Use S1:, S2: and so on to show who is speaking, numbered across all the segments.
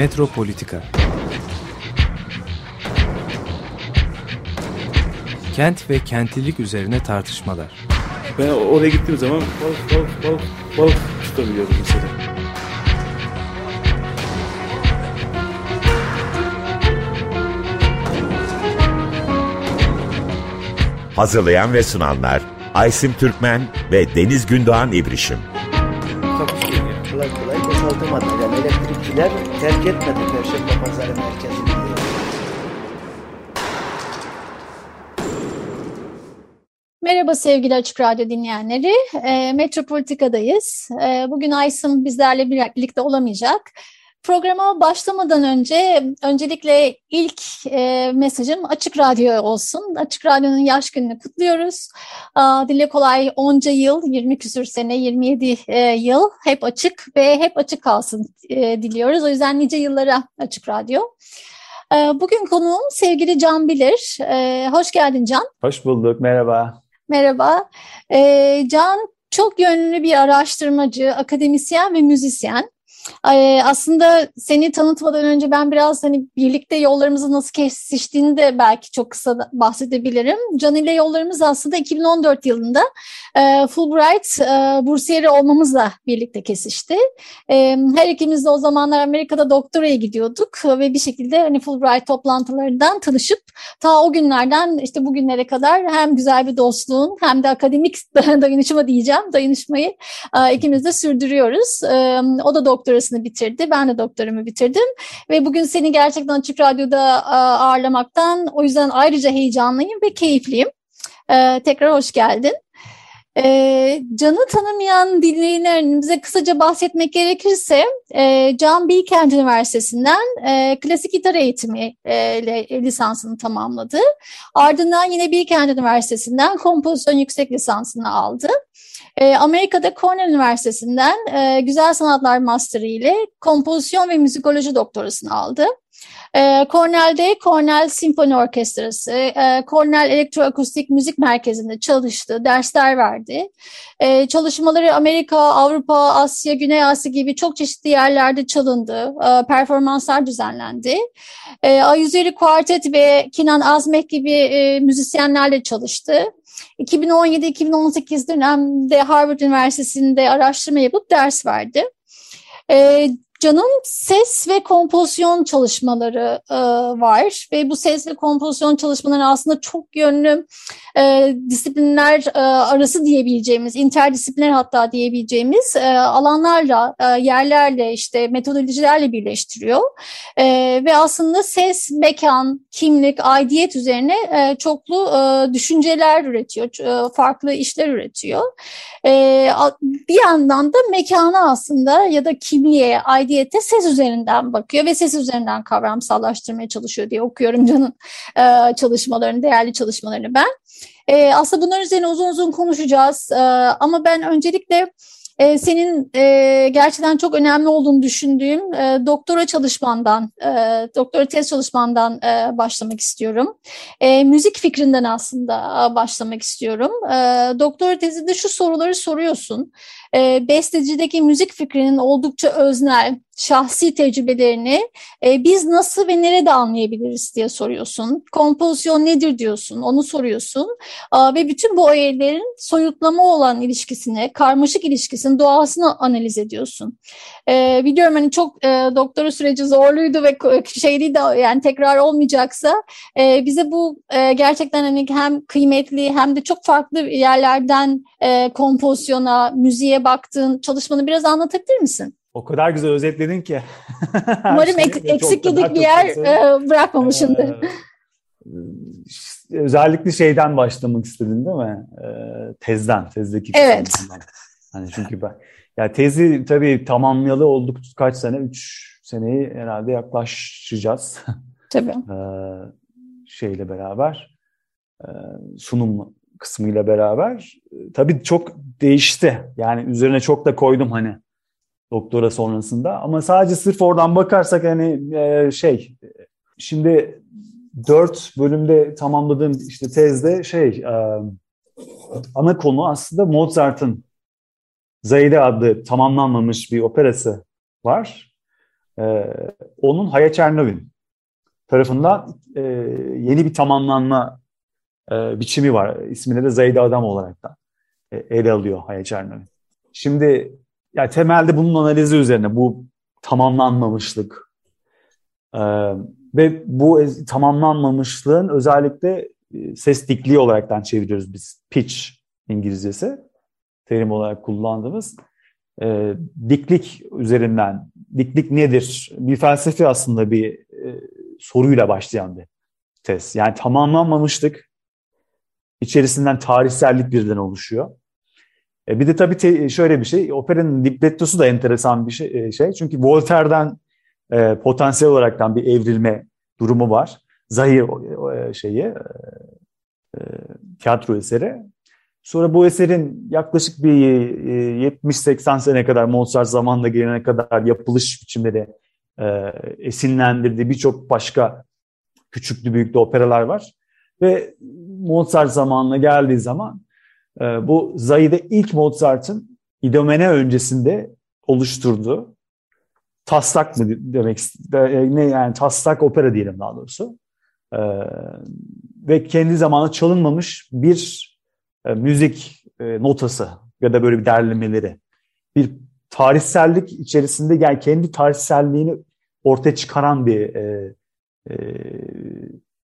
S1: Metropolitika Kent ve kentlilik üzerine tartışmalar.
S2: Ben oraya gittiğim zaman balık balık balık balık tutabiliyordum mesela.
S3: Hazırlayan ve sunanlar Aysim Türkmen ve Deniz Gündoğan İbrişim.
S4: Geliyor. Kolay kolay boşaltamadı. Yani elektrikçiler terk etmedi Perşembe Pazarı merkezini.
S5: Merhaba sevgili Açık Radyo dinleyenleri. E, Metropolitika'dayız. E, bugün Aysim bizlerle birlikte olamayacak. Programa başlamadan önce öncelikle ilk e, mesajım Açık Radyo olsun. Açık Radyo'nun yaş gününü kutluyoruz. A, dile kolay onca yıl, 20 küsür sene, 27 e, yıl hep açık ve hep açık kalsın e, diliyoruz. O yüzden nice yıllara Açık Radyo. E, bugün konuğum sevgili Can Bilir. E, hoş geldin Can.
S6: Hoş bulduk, merhaba.
S5: Merhaba. E, Can çok yönlü bir araştırmacı, akademisyen ve müzisyen. Aslında seni tanıtmadan önce ben biraz hani birlikte yollarımızı nasıl kesiştiğini de belki çok kısa bahsedebilirim. Can ile yollarımız aslında 2014 yılında e, Fulbright e, bursiyeri olmamızla birlikte kesişti. E, her ikimiz de o zamanlar Amerika'da doktoraya gidiyorduk ve bir şekilde hani Fulbright toplantılarından tanışıp ta o günlerden işte bugünlere kadar hem güzel bir dostluğun hem de akademik dayanışma diyeceğim dayanışmayı ikimiz de sürdürüyoruz. O da doktor doktorasını bitirdi. Ben de doktorumu bitirdim. Ve bugün seni gerçekten Açık Radyo'da ağırlamaktan o yüzden ayrıca heyecanlıyım ve keyifliyim. Tekrar hoş geldin. E, Can'ı tanımayan dinleyenlerimize kısaca bahsetmek gerekirse e, Can Bilkent Üniversitesi'nden e, klasik gitar eğitimi e, lisansını tamamladı. Ardından yine Bilkent Üniversitesi'nden kompozisyon yüksek lisansını aldı. E, Amerika'da Cornell Üniversitesi'nden e, Güzel Sanatlar Master ile kompozisyon ve müzikoloji doktorasını aldı. E, Cornell'de Cornell Simfoni Orkestrası, e, Cornell Elektroakustik Müzik Merkezi'nde çalıştı, dersler verdi. E, çalışmaları Amerika, Avrupa, Asya, Güney Asya gibi çok çeşitli yerlerde çalındı, e, performanslar düzenlendi. E, Ayüzeri Quartet ve Kinan Azmek gibi e, müzisyenlerle çalıştı. 2017-2018 dönemde Harvard Üniversitesi'nde araştırma yapıp ders verdi. E, Can'ın ses ve kompozisyon çalışmaları e, var ve bu ses ve kompozisyon çalışmaları aslında çok yönlü e, disiplinler e, arası diyebileceğimiz, interdisipliner hatta diyebileceğimiz e, alanlarla, e, yerlerle, işte metodolojilerle birleştiriyor. E, ve aslında ses, mekan, kimlik, aidiyet üzerine e, çoklu e, düşünceler üretiyor, e, farklı işler üretiyor. E, bir yandan da mekana aslında ya da kimliğe, aidiyete ses üzerinden bakıyor ve ses üzerinden kavramsallaştırmaya çalışıyor diye okuyorum Can'ın e, çalışmalarını, değerli çalışmalarını ben. E, aslında bunların üzerine uzun uzun konuşacağız e, ama ben öncelikle e, senin e, gerçekten çok önemli olduğunu düşündüğüm e, doktora çalışmandan, e, doktora tez çalışmandan e, başlamak istiyorum. E, müzik fikrinden aslında e, başlamak istiyorum. E, doktora tezinde şu soruları soruyorsun. E, bestecideki müzik fikrinin oldukça öznel, şahsi tecrübelerini e, biz nasıl ve nerede anlayabiliriz diye soruyorsun. Kompozisyon nedir diyorsun, onu soruyorsun. E, ve bütün bu öğelerin soyutlama olan ilişkisini, karmaşık ilişkisini, doğasını analiz ediyorsun. E, biliyorum hani çok e, doktora süreci zorluydu ve şeyli de yani tekrar olmayacaksa e, bize bu e, gerçekten hani hem kıymetli hem de çok farklı yerlerden e, kompozisyona, müziğe baktığın çalışmanı biraz anlatabilir misin?
S6: O kadar güzel özetledin ki.
S5: Umarım ek, eksik yedik bir yer e, bırakmamışımdır. Ee,
S6: özellikle şeyden başlamak istedin değil mi? Ee, tezden, tezdeki
S5: Evet.
S6: Hani çünkü ben ya tezi tabii tamamlayalı olduk kaç sene? Üç seneyi herhalde yaklaşacağız.
S5: Tabii.
S6: ee, şeyle beraber e, sunum kısmıyla beraber tabii çok değişti. Yani üzerine çok da koydum hani doktora sonrasında. Ama sadece sırf oradan bakarsak hani e, şey şimdi dört bölümde tamamladığım işte tezde şey e, ana konu aslında Mozart'ın Zayde adlı tamamlanmamış bir operası var. e, onun Haya Çernovin tarafından e, yeni bir tamamlanma e, biçimi var. İsmini de Zayda Adam olarak da e, ele alıyor Haya Çernovin. Şimdi yani temelde bunun analizi üzerine bu tamamlanmamışlık e, ve bu tamamlanmamışlığın özellikle e, ses dikliği olaraktan çeviriyoruz biz. Pitch İngilizcesi terim olarak kullandığımız e, diklik üzerinden diklik nedir? Bir felsefi aslında bir e, soruyla başlayan bir test. Yani tamamlanmamışlık içerisinden tarihsellik birden oluşuyor. E, bir de tabii te, şöyle bir şey, operanın librettosu da enteresan bir şey. E, şey. Çünkü Voltaire'den e, potansiyel olaraktan bir evrilme durumu var. Zahir e, şeyi, e, e, tiyatro eseri. Sonra bu eserin yaklaşık bir 70-80 e, sene kadar Mozart zamanında gelene kadar yapılış biçimleri e, esinlendirdiği birçok başka küçüklü büyüklü operalar var. Ve Mozart zamanına geldiği zaman e, bu Zahide ilk Mozart'ın İdomene öncesinde oluşturduğu taslak mı demek ne yani taslak opera diyelim daha doğrusu. ve kendi zamanında çalınmamış bir e, müzik e, notası ya da böyle bir derlemeleri. Bir tarihsellik içerisinde yani kendi tarihselliğini ortaya çıkaran bir e, e,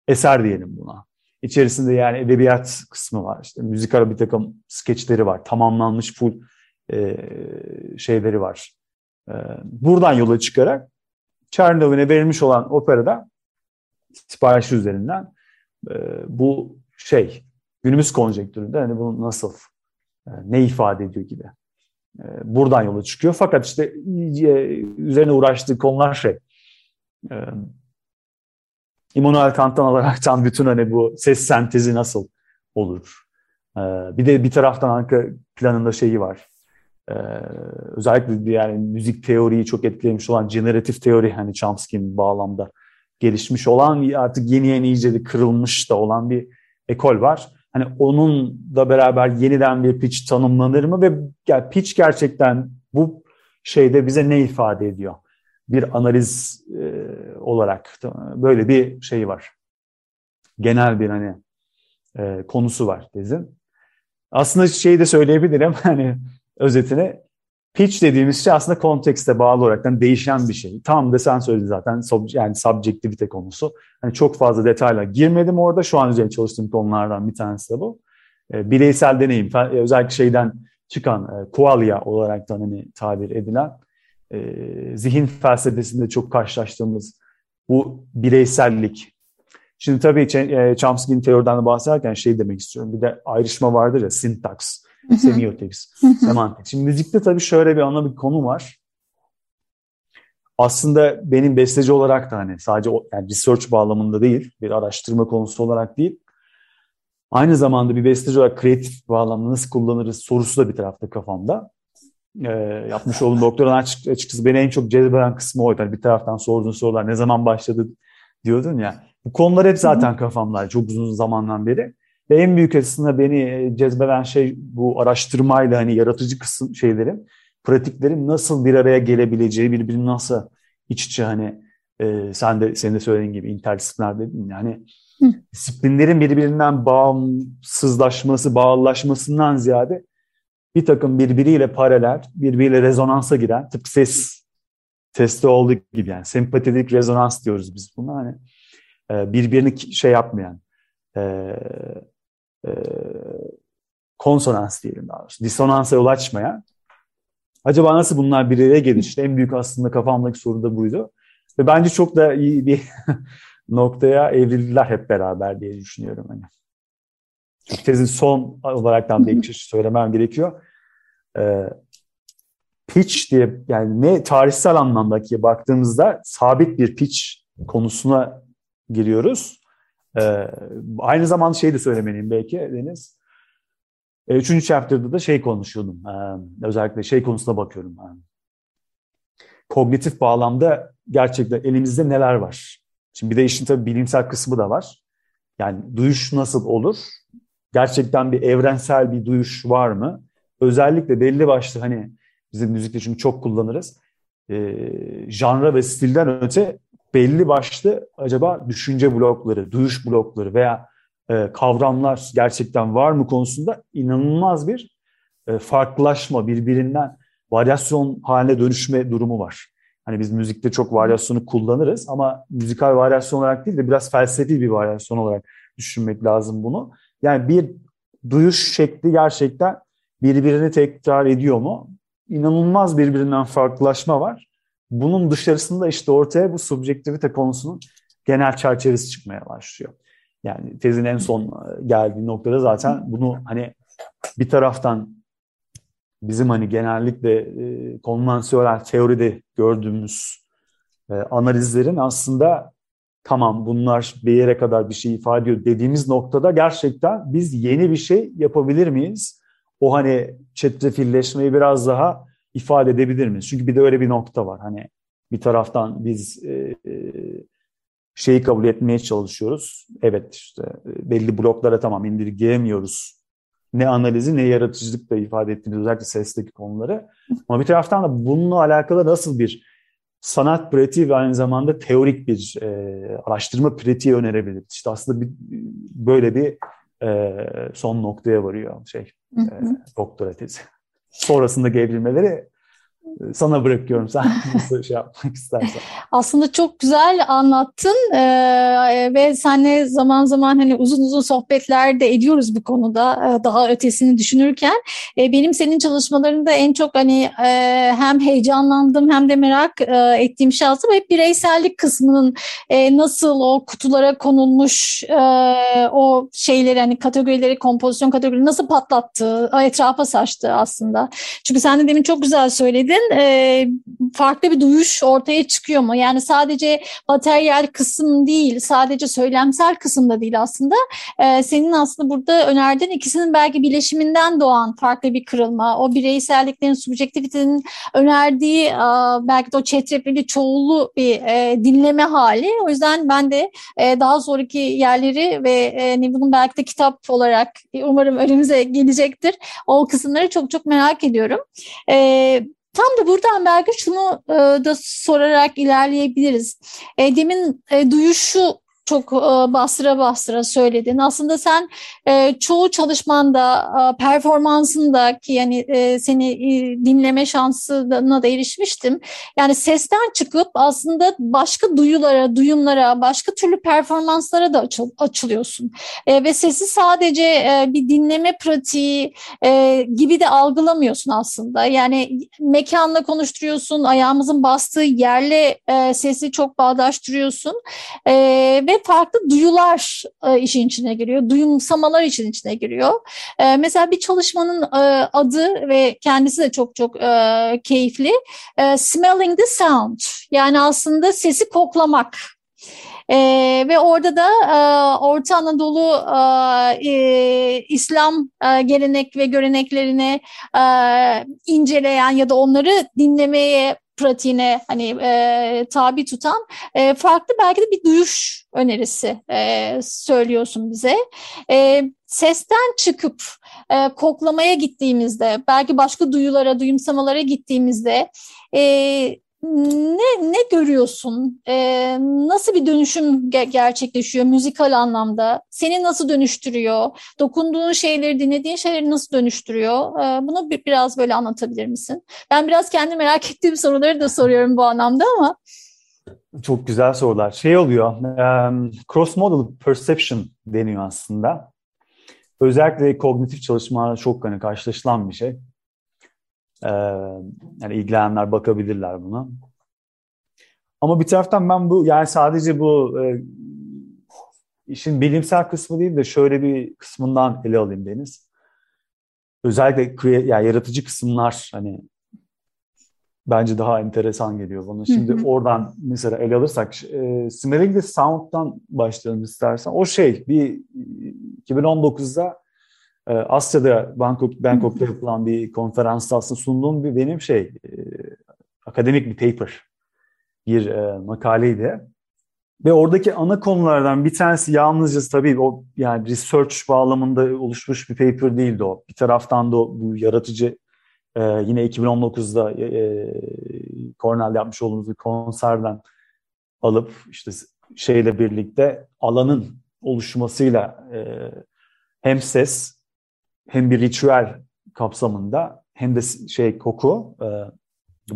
S6: eser diyelim buna. İçerisinde yani edebiyat kısmı var. İşte müzikal bir takım skeçleri var. Tamamlanmış full e, şeyleri var. E, buradan yola çıkarak Çernovin'e verilmiş olan operada sipariş üzerinden e, bu şey günümüz konjektüründe hani bu nasıl, e, ne ifade ediyor gibi. E, buradan yola çıkıyor. Fakat işte üzerine uğraştığı konular şey, e, Immanuel Kant'tan alaraktan bütün hani bu ses sentezi nasıl olur? Bir de bir taraftan arka planında şeyi var. Özellikle yani müzik teoriyi çok etkilemiş olan generatif teori hani Chomsky'nin bağlamda gelişmiş olan artık yeni yeni iyice de kırılmış da olan bir ekol var hani onun da beraber yeniden bir pitch tanımlanır mı ve yani pitch gerçekten bu şeyde bize ne ifade ediyor? Bir analiz e, olarak böyle bir şey var. Genel bir hani e, konusu var tezin. Aslında şeyi de söyleyebilirim hani özetini Pitch dediğimiz şey aslında kontekste bağlı olarak yani değişen bir şey. Tam da sen söyledin zaten yani subjektivite konusu. Hani çok fazla detayla girmedim orada. Şu an üzerine çalıştığım konulardan bir tanesi de bu. E, bireysel deneyim, e, özellikle şeyden çıkan e, qualia olarak da hani tabir edilen e, zihin felsefesinde çok karşılaştığımız bu bireysellik. Şimdi tabii e, Chomsky'nin teoriden bahsederken şey demek istiyorum. Bir de ayrışma vardır ya syntax Semiotics, semantik. Şimdi müzikte tabii şöyle bir ana bir konu var. Aslında benim besteci olarak da hani sadece o, yani research bağlamında değil, bir araştırma konusu olarak değil. Aynı zamanda bir besteci olarak kreatif bağlamda nasıl kullanırız sorusu da bir tarafta kafamda. Ee, yapmış olduğum doktoranın açık, açıkçası beni en çok cezbeden kısmı oydu. Yani bir taraftan sorduğun sorular ne zaman başladı diyordun ya. Bu konular hep zaten kafamda çok uzun zamandan beri. Ve en büyük aslında beni e, cezbeden şey bu araştırmayla hani yaratıcı kısım şeylerin, pratiklerin nasıl bir araya gelebileceği, birbirini nasıl iç içe hani e, sen de senin de söylediğin gibi interdisipliner dedin yani Hı. disiplinlerin birbirinden bağımsızlaşması, bağlılaşmasından ziyade bir takım birbiriyle paralel, birbiriyle rezonansa giren tıpkı ses testi olduğu gibi yani sempatetik rezonans diyoruz biz buna hani e, birbirini şey yapmayan e, e, konsonans diyelim daha doğrusu. Disonansa yol açmayan. Acaba nasıl bunlar bir araya gelir? İşte en büyük aslında kafamdaki soru da buydu. Ve bence çok da iyi bir noktaya evrildiler hep beraber diye düşünüyorum. Hani. Çünkü tezin son olaraktan bir iki söylemem gerekiyor. Ee, pitch diye yani ne tarihsel anlamdaki baktığımızda sabit bir pitch konusuna giriyoruz. Ee, aynı zamanda şey de söylemeliyim belki Deniz. E, üçüncü chapter'da da şey konuşuyordum. Ee, özellikle şey konusuna bakıyorum. Ee, kognitif bağlamda gerçekten elimizde neler var? Şimdi bir de işin tabii bilimsel kısmı da var. Yani duyuş nasıl olur? Gerçekten bir evrensel bir duyuş var mı? Özellikle belli başlı hani bizim müzikte çünkü çok kullanırız. e, janra ve stilden öte belli başlı acaba düşünce blokları, duyuş blokları veya e, kavramlar gerçekten var mı konusunda inanılmaz bir e, farklılaşma, birbirinden varyasyon haline dönüşme durumu var. Hani biz müzikte çok varyasyonu kullanırız ama müzikal varyasyon olarak değil de biraz felsefi bir varyasyon olarak düşünmek lazım bunu. Yani bir duyuş şekli gerçekten birbirini tekrar ediyor mu? İnanılmaz birbirinden farklılaşma var. Bunun dışarısında işte ortaya bu subjektivite konusunun genel çerçevesi çıkmaya başlıyor. Yani tezin en son e, geldiği noktada zaten bunu hani bir taraftan bizim hani genellikle e, konvansiyonel teoride gördüğümüz e, analizlerin aslında tamam bunlar bir yere kadar bir şey ifade ediyor dediğimiz noktada gerçekten biz yeni bir şey yapabilir miyiz? O hani çetrefilleşmeyi biraz daha ifade edebilir miyiz? Çünkü bir de öyle bir nokta var. Hani bir taraftan biz e, e şeyi kabul etmeye çalışıyoruz. Evet işte e, belli bloklara tamam indirgeyemiyoruz. Ne analizi ne yaratıcılık da ifade ettiğimiz özellikle sesteki konuları. Ama bir taraftan da bununla alakalı nasıl bir sanat pratiği ve aynı zamanda teorik bir e, araştırma pratiği önerebiliriz. İşte aslında bir, böyle bir e, son noktaya varıyor şey e, doktora tezi. Sonrasındaki evrilmeleri sana bırakıyorum sen nasıl şey yapmak istersen.
S5: Aslında çok güzel anlattın ee, ve seninle zaman zaman hani uzun uzun sohbetler de ediyoruz bu konuda ee, daha ötesini düşünürken ee, benim senin çalışmalarında en çok hani e, hem heyecanlandım hem de merak e, ettiğim şahsım hep bireysellik kısmının e, nasıl o kutulara konulmuş e, o şeyleri hani kategorileri kompozisyon kategorileri nasıl patlattığı etrafa saçtı aslında. Çünkü sen de demin çok güzel söyledin e, farklı bir duyuş ortaya çıkıyor mu? Yani sadece materyal kısım değil, sadece söylemsel kısım da değil aslında. E, senin aslında burada önerdiğin ikisinin belki bileşiminden doğan farklı bir kırılma. O bireyselliklerin, subjektivitenin önerdiği e, belki de o çetrefilli çoğullu bir e, dinleme hali. O yüzden ben de e, daha sonraki yerleri ve e, bunun belki de kitap olarak umarım önümüze gelecektir. O kısımları çok çok merak ediyorum. E, Tam da buradan belki şunu e, da sorarak ilerleyebiliriz. E, demin e, duyuşu çok e, bastıra bastıra söyledin. Aslında sen e, çoğu çalışmanda, e, performansında ki yani seni dinleme şansına da erişmiştim. Yani sesten çıkıp aslında başka duyulara, duyumlara, başka türlü performanslara da açıl, açılıyorsun. Ve sesi sadece bir dinleme pratiği gibi de algılamıyorsun aslında. Yani mekanla konuşturuyorsun, ayağımızın bastığı yerle sesi çok bağdaştırıyorsun. Ve ve farklı duyular e, işin içine giriyor. Duyumsamalar için içine giriyor. E, mesela bir çalışmanın e, adı ve kendisi de çok çok e, keyifli. E, Smelling the Sound. Yani aslında sesi koklamak. ee, ve orada da e, Orta Anadolu e, e, İslam e, gelenek ve göreneklerini e, inceleyen ya da onları dinlemeye pratiğine hani e, tabi tutan e, farklı belki de bir duyuş önerisi e, söylüyorsun bize. E, sesten çıkıp e, koklamaya gittiğimizde, belki başka duyulara, duyumsamalara gittiğimizde e, ne ne görüyorsun? Ee, nasıl bir dönüşüm ge- gerçekleşiyor müzikal anlamda? Seni nasıl dönüştürüyor? Dokunduğun şeyleri, dinlediğin şeyleri nasıl dönüştürüyor? Ee, bunu bir, biraz böyle anlatabilir misin? Ben biraz kendi merak ettiğim soruları da soruyorum bu anlamda ama.
S6: Çok güzel sorular. Şey oluyor, cross model perception deniyor aslında. Özellikle kognitif çalışmalarda çok hani karşılaşılan bir şey. Yani ilgilenenler bakabilirler buna. Ama bir taraftan ben bu yani sadece bu e, işin bilimsel kısmı değil de şöyle bir kısmından ele alayım Deniz. Özellikle yani yaratıcı kısımlar hani bence daha enteresan geliyor bana. Şimdi hı hı. oradan mesela ele alırsak e, Smelling the Sound'dan başlayalım istersen. O şey bir 2019'da ee, Asya'da Bangkok, Bangkok'ta yapılan bir konferansta aslında sunduğum bir benim şey e, akademik bir paper, bir e, makaleydi. Ve oradaki ana konulardan bir tanesi yalnızca tabii o yani research bağlamında oluşmuş bir paper değildi o. Bir taraftan da bu yaratıcı e, yine 2019'da e, Cornell'de yapmış olduğumuz bir konserden alıp işte şeyle birlikte alanın oluşmasıyla e, hem ses hem bir ritüel kapsamında hem de şey koku e,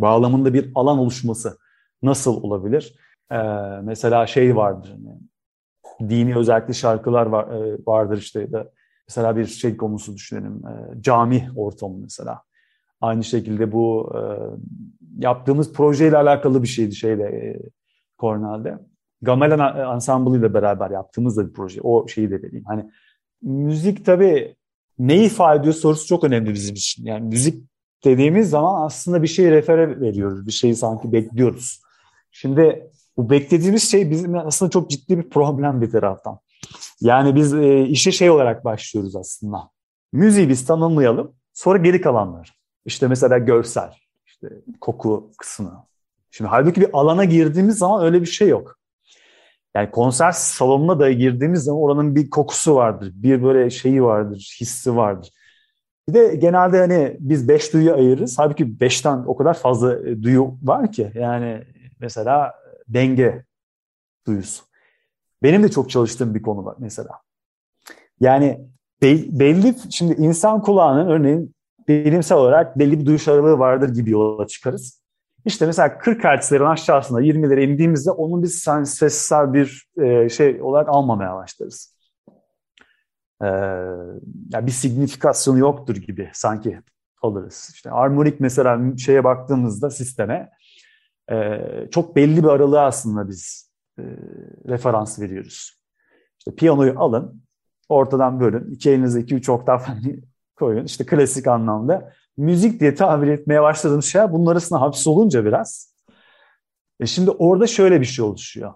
S6: bağlamında bir alan oluşması nasıl olabilir? E, mesela şey vardır yani, dini özellikle şarkılar var, e, vardır işte de mesela bir şey konusu düşünelim e, cami ortamı mesela aynı şekilde bu e, yaptığımız projeyle alakalı bir şeydi şeyde e, Cornell'de Gamelan Ensemble ile beraber yaptığımız da bir proje o şeyi de vereyim hani müzik tabii ne ifade ediyor sorusu çok önemli bizim için yani müzik dediğimiz zaman aslında bir şeyi refere veriyoruz bir şeyi sanki bekliyoruz şimdi bu beklediğimiz şey bizim aslında çok ciddi bir problem bir taraftan. Yani biz e, işe şey olarak başlıyoruz aslında. Müziği biz tanımlayalım, sonra geri kalanlar. İşte mesela görsel, işte koku kısmı. Şimdi halbuki bir alana girdiğimiz zaman öyle bir şey yok. Yani konser salonuna da girdiğimiz zaman oranın bir kokusu vardır, bir böyle şeyi vardır, hissi vardır. Bir de genelde hani biz beş duyu ayırırız. Halbuki beşten o kadar fazla e, duyu var ki. Yani mesela denge duyusu. Benim de çok çalıştığım bir konu var mesela. Yani belli, şimdi insan kulağının örneğin bilimsel olarak belli bir duyuş aralığı vardır gibi yola çıkarız. İşte mesela 40 Hz'lerin aşağısında 20'lere indiğimizde onun bir sessizsel bir e, şey olarak almamaya başlarız. Ee, yani bir signifikasyonu yoktur gibi sanki alırız. İşte armonik mesela şeye baktığımızda sisteme e, çok belli bir aralığı aslında biz e, referans veriyoruz. İşte piyanoyu alın, ortadan bölün, iki elinize iki üç oktav koyun. İşte klasik anlamda müzik diye tabir etmeye başladığımız şeyler bunun arasında hapsolunca biraz. E şimdi orada şöyle bir şey oluşuyor.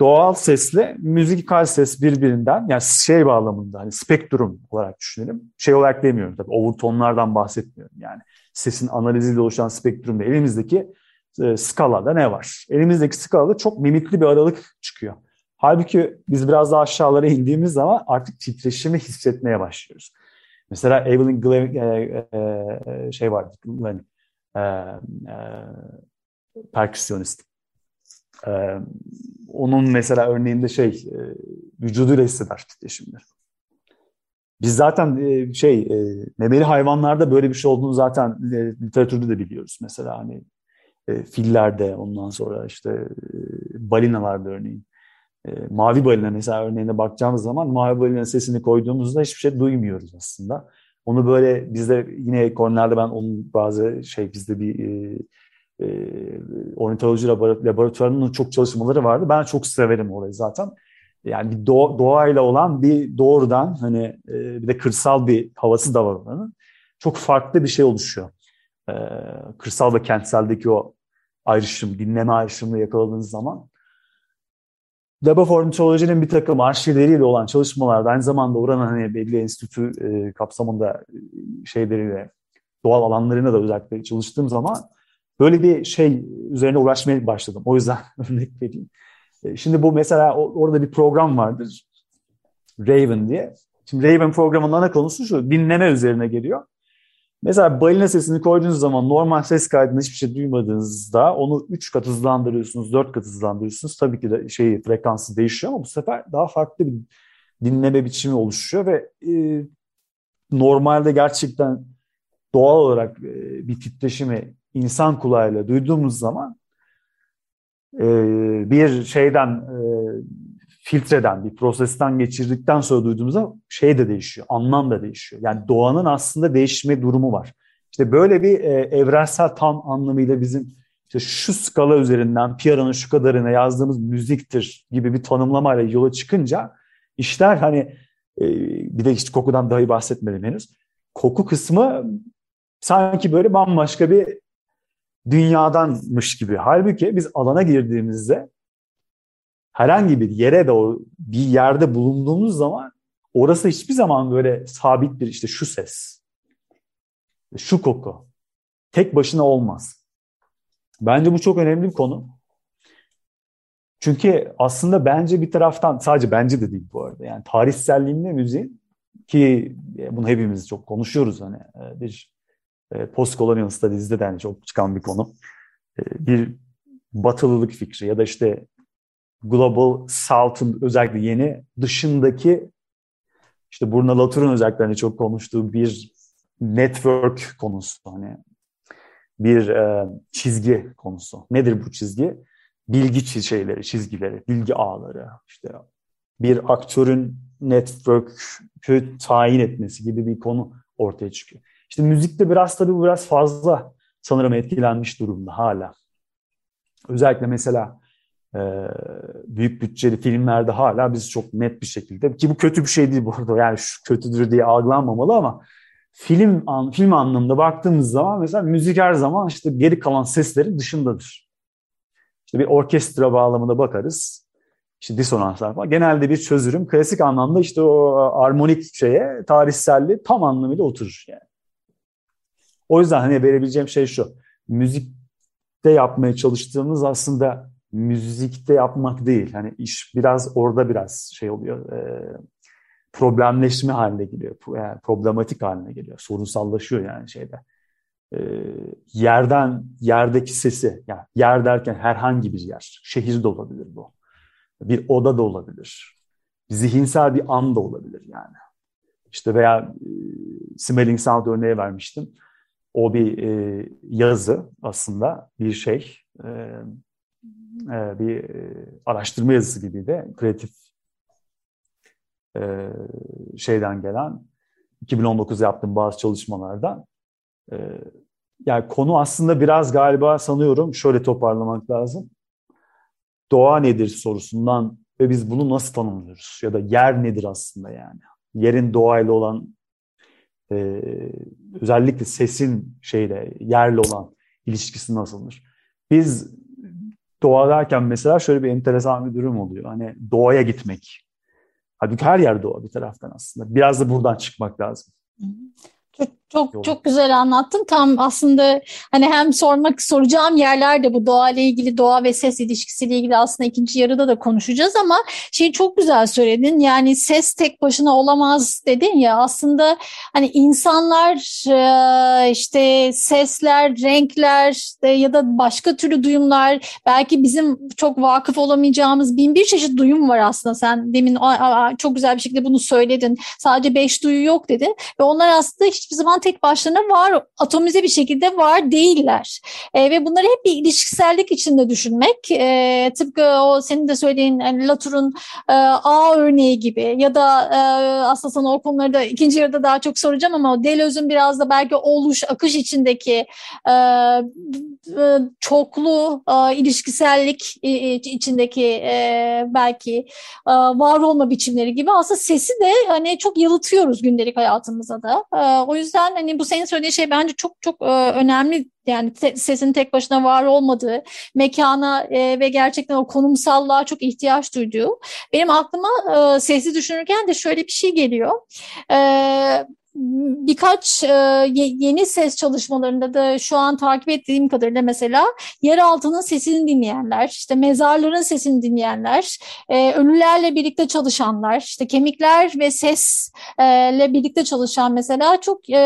S6: Doğal sesle müzikal ses birbirinden yani şey bağlamında hani spektrum olarak düşünelim. Şey olarak demiyorum tabii overtonlardan bahsetmiyorum yani. Sesin analiziyle oluşan spektrumda elimizdeki e, skalada ne var? Elimizdeki skalada çok mimikli bir aralık çıkıyor. Halbuki biz biraz daha aşağılara indiğimiz zaman artık titreşimi hissetmeye başlıyoruz. Mesela Evelyn Glenn e, e, şey var, Glenn, e, e, perküsyonist. E, onun mesela örneğinde şey e, vücuduyla hisseder titreşimleri. Biz zaten e, şey e, memeli hayvanlarda böyle bir şey olduğunu zaten e, literatürde de biliyoruz. Mesela hani e, fillerde ondan sonra işte e, balinalarda örneğin. E, mavi balina mesela örneğine bakacağımız zaman mavi balina sesini koyduğumuzda hiçbir şey duymuyoruz aslında. Onu böyle bizde yine Cornell'de ben onun bazı şey bizde bir e, e, ornitoloji laboratuvarının çok çalışmaları vardı. Ben çok severim orayı zaten. Yani bir doğa, doğayla olan bir doğrudan hani e, bir de kırsal bir havası da var oranın. Çok farklı bir şey oluşuyor. E, kırsal ve kentseldeki o ayrışım, dinleme ayrışımını yakaladığınız zaman Lab Ornitoloji'nin bir takım arşivleriyle olan çalışmalarda aynı zamanda oranın hani belli enstitü e, kapsamında e, şeyleriyle doğal alanlarına da özellikle çalıştığım zaman böyle bir şey üzerine uğraşmaya başladım. O yüzden örnek vereyim. E, şimdi bu mesela orada bir program vardır. Raven diye. Şimdi Raven programının ana konusu şu. Dinleme üzerine geliyor. Mesela balina sesini koyduğunuz zaman normal ses kaydında hiçbir şey duymadığınızda onu 3 kat hızlandırıyorsunuz, 4 kat hızlandırıyorsunuz. Tabii ki de şey frekansı değişiyor ama bu sefer daha farklı bir dinleme biçimi oluşuyor ve e, normalde gerçekten doğal olarak e, bir titreşimi insan kulağıyla duyduğumuz zaman e, bir şeyden e, filtreden, bir prosesten geçirdikten sonra duyduğumuzda şey de değişiyor, anlam da değişiyor. Yani doğanın aslında değişme durumu var. İşte böyle bir e, evrensel tam anlamıyla bizim işte şu skala üzerinden piyaronun şu kadarına yazdığımız müziktir gibi bir tanımlamayla yola çıkınca işler hani e, bir de hiç kokudan dahi bahsetmedim henüz. Koku kısmı sanki böyle bambaşka bir dünyadanmış gibi. Halbuki biz alana girdiğimizde herhangi bir yere de o bir yerde bulunduğumuz zaman orası hiçbir zaman böyle sabit bir işte şu ses, şu koku tek başına olmaz. Bence bu çok önemli bir konu. Çünkü aslında bence bir taraftan sadece bence de değil bu arada. Yani tarihselliğinde müziğin ki bunu hepimiz çok konuşuyoruz hani e, bir e, postcolonial studies'de de yani çok çıkan bir konu. e, bir batılılık fikri ya da işte Global South'un özellikle yeni dışındaki işte Bruno Latour'un özellikle çok konuştuğu bir network konusu. Hani bir e, çizgi konusu. Nedir bu çizgi? Bilgi şeyleri, çizgileri, bilgi ağları. İşte bir aktörün network'ü tayin etmesi gibi bir konu ortaya çıkıyor. İşte müzikte biraz tabii biraz fazla sanırım etkilenmiş durumda hala. Özellikle mesela büyük bütçeli filmlerde hala biz çok net bir şekilde ki bu kötü bir şey değil bu arada yani şu kötüdür diye algılanmamalı ama film film anlamında baktığımız zaman mesela müzik her zaman işte geri kalan seslerin dışındadır. İşte bir orkestra bağlamında bakarız. İşte disonanslar falan. Genelde bir çözürüm klasik anlamda işte o armonik şeye, tarihselliği tam anlamıyla oturur yani. O yüzden hani verebileceğim şey şu. Müzikte yapmaya çalıştığımız aslında müzikte yapmak değil. Hani iş biraz orada biraz şey oluyor. E, problemleşme haline geliyor. Yani problematik haline geliyor. Sorunsallaşıyor yani şeyde. E, yerden, yerdeki sesi, yani yer derken herhangi bir yer. Şehir de olabilir bu. Bir oda da olabilir. Zihinsel bir an da olabilir yani. İşte veya e, Smelling Sound örneği vermiştim. O bir e, yazı aslında bir şey. E, e, bir e, araştırma yazısı gibi de kreatif e, şeyden gelen 2019 yaptığım bazı çalışmalardan yani konu aslında biraz galiba sanıyorum şöyle toparlamak lazım. Doğa nedir sorusundan ve biz bunu nasıl tanımlıyoruz ya da yer nedir aslında yani. Yerin doğayla olan e, özellikle sesin şeyle yerle olan ilişkisi nasıldır? Biz doğa derken mesela şöyle bir enteresan bir durum oluyor. Hani doğaya gitmek. Halbuki her yer doğa bir taraftan aslında. Biraz da buradan çıkmak lazım.
S5: Çok çok, çok güzel anlattın. Tam aslında hani hem sormak soracağım yerler de bu doğa ile ilgili doğa ve ses ilişkisiyle ilgili aslında ikinci yarıda da konuşacağız ama şeyi çok güzel söyledin. Yani ses tek başına olamaz dedin ya aslında hani insanlar işte sesler, renkler ya da başka türlü duyumlar belki bizim çok vakıf olamayacağımız bin bir çeşit duyum var aslında. Sen demin çok güzel bir şekilde bunu söyledin. Sadece beş duyu yok dedi ve onlar aslında hiçbir zaman tek başlarına var, atomize bir şekilde var değiller. E, ve bunları hep bir ilişkisellik içinde düşünmek. E, tıpkı o senin de söylediğin yani Latour'un e, A örneği gibi ya da e, aslında sana o konuları da ikinci yarıda daha çok soracağım ama Deleuze'ün biraz da belki oluş, akış içindeki e, e, çoklu e, ilişkisellik e, içindeki e, belki e, var olma biçimleri gibi aslında sesi de hani çok yalıtıyoruz gündelik hayatımıza da. E, o yüzden hani bu senin söylediğin şey bence çok çok e, önemli. Yani te, sesin tek başına var olmadığı, mekana e, ve gerçekten o konumsallığa çok ihtiyaç duyduğu. Benim aklıma e, sesi düşünürken de şöyle bir şey geliyor. E, birkaç e, yeni ses çalışmalarında da şu an takip ettiğim kadarıyla mesela yer altının sesini dinleyenler, işte mezarların sesini dinleyenler, e, ölülerle birlikte çalışanlar, işte kemikler ve sesle birlikte çalışan mesela çok e,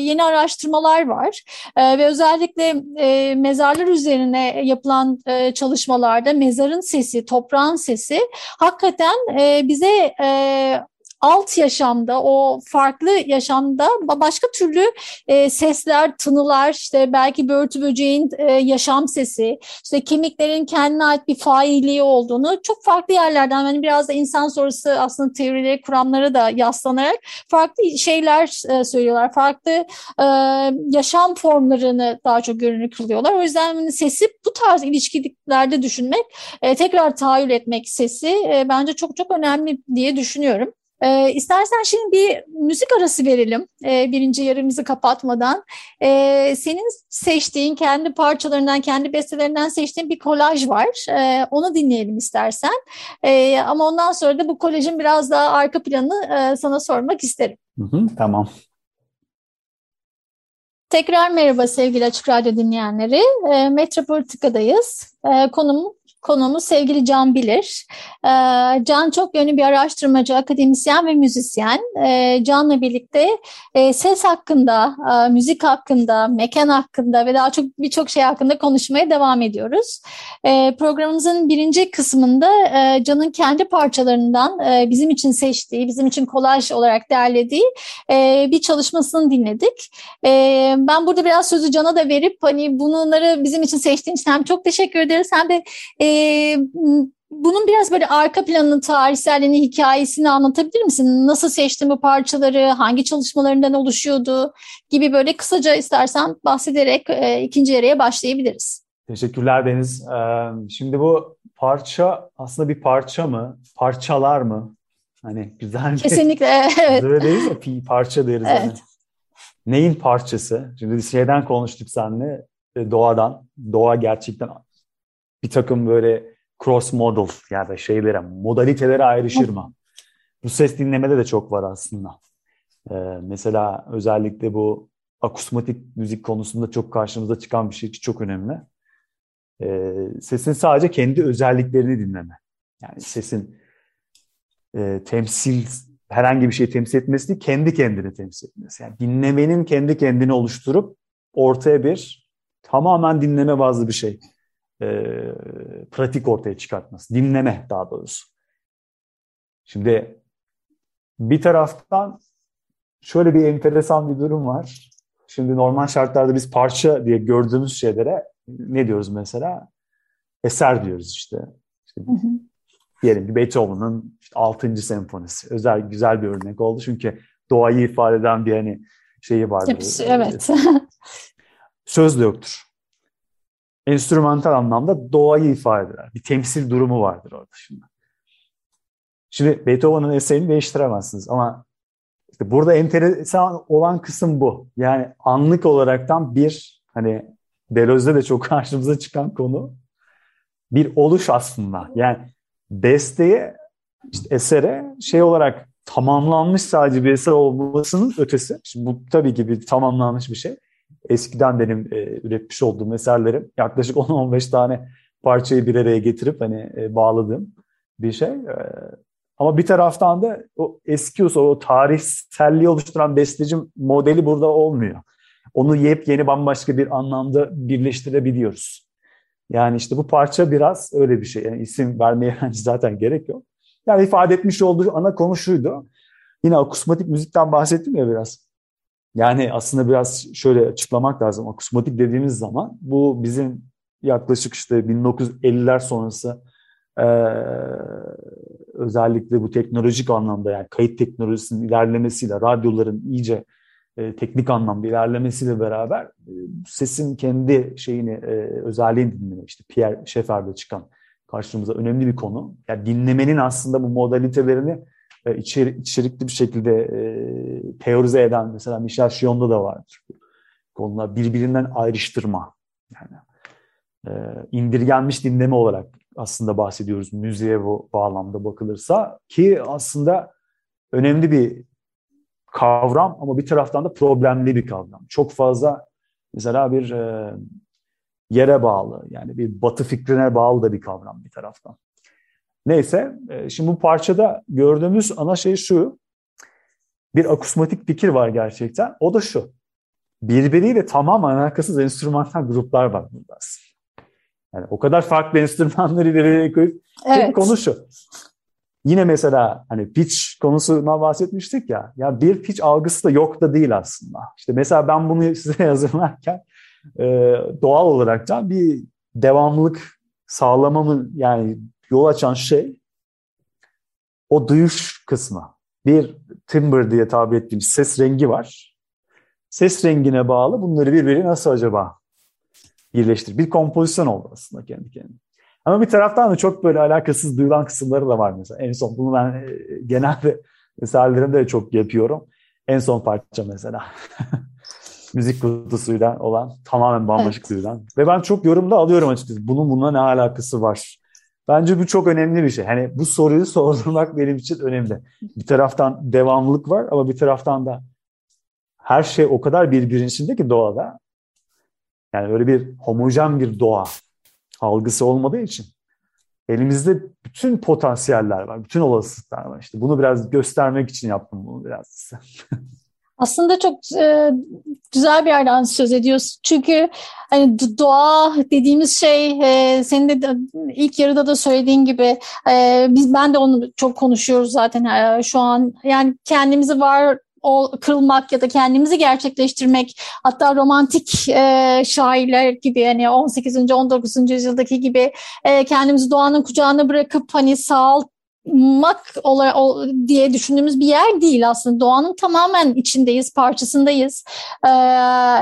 S5: yeni araştırmalar var. E, ve özellikle e, mezarlar üzerine yapılan e, çalışmalarda mezarın sesi, toprağın sesi hakikaten e, bize e, alt yaşamda, o farklı yaşamda başka türlü e, sesler, tınılar, işte belki börtü böceğin e, yaşam sesi, işte kemiklerin kendine ait bir failliği olduğunu çok farklı yerlerden, yani biraz da insan sonrası aslında teorileri, kuramlara da yaslanarak farklı şeyler e, söylüyorlar. Farklı e, yaşam formlarını daha çok görünür kılıyorlar. O yüzden hani sesi bu tarz ilişkilerde düşünmek, e, tekrar tahayyül etmek sesi e, bence çok çok önemli diye düşünüyorum. E, istersen şimdi bir müzik arası verelim e, birinci yarımızı kapatmadan. E, senin seçtiğin kendi parçalarından, kendi bestelerinden seçtiğin bir kolaj var. E, onu dinleyelim istersen. E, ama ondan sonra da bu kolajın biraz daha arka planı e, sana sormak isterim.
S6: Hı hı, tamam.
S5: Tekrar merhaba sevgili Açık Radyo dinleyenleri. E, Metropolitika'dayız. E, konum Konuğumuz sevgili Can Bilir. E, Can çok yönlü bir araştırmacı, akademisyen ve müzisyen. E, Can'la birlikte e, ses hakkında, e, müzik hakkında, mekan hakkında ve daha çok birçok şey hakkında konuşmaya devam ediyoruz. E, programımızın birinci kısmında e, Can'ın kendi parçalarından bizim için seçtiği, bizim için kolaj olarak derlediği bir çalışmasını dinledik. Ben burada biraz sözü Can'a da verip hani bunları bizim için seçtiğin için hem çok teşekkür ederiz hem de bunun biraz böyle arka planını, tarihselliğini, hikayesini anlatabilir misin? Nasıl seçtin bu parçaları, hangi çalışmalarından oluşuyordu gibi böyle kısaca istersen bahsederek e, ikinci yarıya başlayabiliriz.
S6: Teşekkürler Deniz. Ee, şimdi bu parça aslında bir parça mı? Parçalar mı? Hani güzel bir...
S5: Kesinlikle evet.
S6: Böyle değil ya parça deriz.
S5: Evet.
S6: Hani. Neyin parçası? Şimdi şeyden konuştuk seninle e, doğadan. Doğa gerçekten bir takım böyle cross model ya da şeylere, modalitelere ayrışır mı? Bu ses dinlemede de çok var aslında. Ee, mesela özellikle bu akusmatik müzik konusunda çok karşımıza çıkan bir şey çok önemli. Ee, sesin sadece kendi özelliklerini dinleme. Yani sesin e, temsil, herhangi bir şey temsil etmesi değil, kendi kendini temsil etmesi. Yani dinlemenin kendi kendini oluşturup ortaya bir tamamen dinleme bazlı bir şey e, pratik ortaya çıkartması. Dinleme daha doğrusu. Şimdi bir taraftan şöyle bir enteresan bir durum var. Şimdi normal şartlarda biz parça diye gördüğümüz şeylere ne diyoruz mesela? Eser diyoruz işte. işte
S5: Hı hı.
S6: diyelim ki Beethoven'ın işte 6. senfonisi. Özel güzel bir örnek oldu çünkü doğayı ifade eden bir hani şeyi vardır.
S5: Hepsi, evet.
S6: Söz de yoktur. Enstrümantal anlamda doğayı ifade eder. Bir temsil durumu vardır orada şimdi. Şimdi Beethoven'ın eserini değiştiremezsiniz ama işte burada enteresan olan kısım bu. Yani anlık olaraktan bir hani Deleuze'de de çok karşımıza çıkan konu bir oluş aslında. Yani besteye, işte esere şey olarak tamamlanmış sadece bir eser olmasının ötesi. Şimdi bu tabii ki bir tamamlanmış bir şey. Eskiden benim e, üretmiş olduğum eserlerim yaklaşık 10-15 tane parçayı bir araya getirip hani e, bağladığım bir şey. E, ama bir taraftan da o eski o, o tarihselliği oluşturan besteci modeli burada olmuyor. Onu yepyeni bambaşka bir anlamda birleştirebiliyoruz. Yani işte bu parça biraz öyle bir şey. Yani isim vermeye zaten gerek yok. Yani ifade etmiş olduğu ana konu şuydu. Yine akusmatik müzikten bahsettim ya biraz. Yani aslında biraz şöyle açıklamak lazım. Akusmatik dediğimiz zaman bu bizim yaklaşık işte 1950'ler sonrası e, özellikle bu teknolojik anlamda yani kayıt teknolojisinin ilerlemesiyle, radyoların iyice e, teknik anlamda ilerlemesiyle beraber e, sesin kendi şeyini, e, özelliğini dinlemek. İşte Pierre Schaeffer'de çıkan karşımıza önemli bir konu. Yani dinlemenin aslında bu modalitelerini e, içeri, içerikli bir şekilde e, teorize eden mesela Michel Chion'da da vardır. Konular birbirinden ayrıştırma. Yani e, indirgenmiş dinleme olarak aslında bahsediyoruz müziğe bu bağlamda bakılırsa ki aslında önemli bir kavram ama bir taraftan da problemli bir kavram. Çok fazla mesela bir e, yere bağlı yani bir batı fikrine bağlı da bir kavram bir taraftan. Neyse e, şimdi bu parçada gördüğümüz ana şey şu bir akusmatik fikir var gerçekten o da şu birbiriyle tamamen alakasız enstrümantal gruplar var burada aslında. Yani o kadar farklı enstrümanları ileri koyup evet. konu şu. Yine mesela hani pitch konusuna bahsetmiştik ya. Ya bir pitch algısı da yok da değil aslında. İşte mesela ben bunu size hazırlarken e, doğal olaraktan bir devamlılık sağlamamın yani yol açan şey o duyuş kısmı. Bir timbre diye tabir ettiğimiz ses rengi var. Ses rengine bağlı bunları birbirine nasıl acaba birleştir? Bir kompozisyon oldu aslında kendi kendine. Ama bir taraftan da çok böyle alakasız duyulan kısımları da var mesela. En son bunu ben e, genelde eserlerimde de çok yapıyorum. En son parça mesela. Müzik kutusuyla olan tamamen bambaşka evet. duyulan. Ve ben çok yorumda alıyorum açıkçası. Bunun bununla ne alakası var? Bence bu çok önemli bir şey. Hani bu soruyu sordurmak benim için önemli. Bir taraftan devamlılık var ama bir taraftan da her şey o kadar birbirinin içinde ki doğada. Yani öyle bir homojen bir doğa algısı olmadığı için elimizde bütün potansiyeller var, bütün olasılıklar var. İşte bunu biraz göstermek için yaptım bunu biraz.
S5: Aslında çok e, güzel bir yerden söz ediyorsun. Çünkü hani doğa dediğimiz şey e, senin de ilk yarıda da söylediğin gibi e, biz ben de onu çok konuşuyoruz zaten e, şu an. Yani kendimizi var o kırılmak ya da kendimizi gerçekleştirmek hatta romantik e, şairler gibi hani 18. 19. yüzyıldaki gibi e, kendimizi doğanın kucağına bırakıp hani sağ mak diye düşündüğümüz bir yer değil aslında. Doğanın tamamen içindeyiz, parçasındayız. Ee,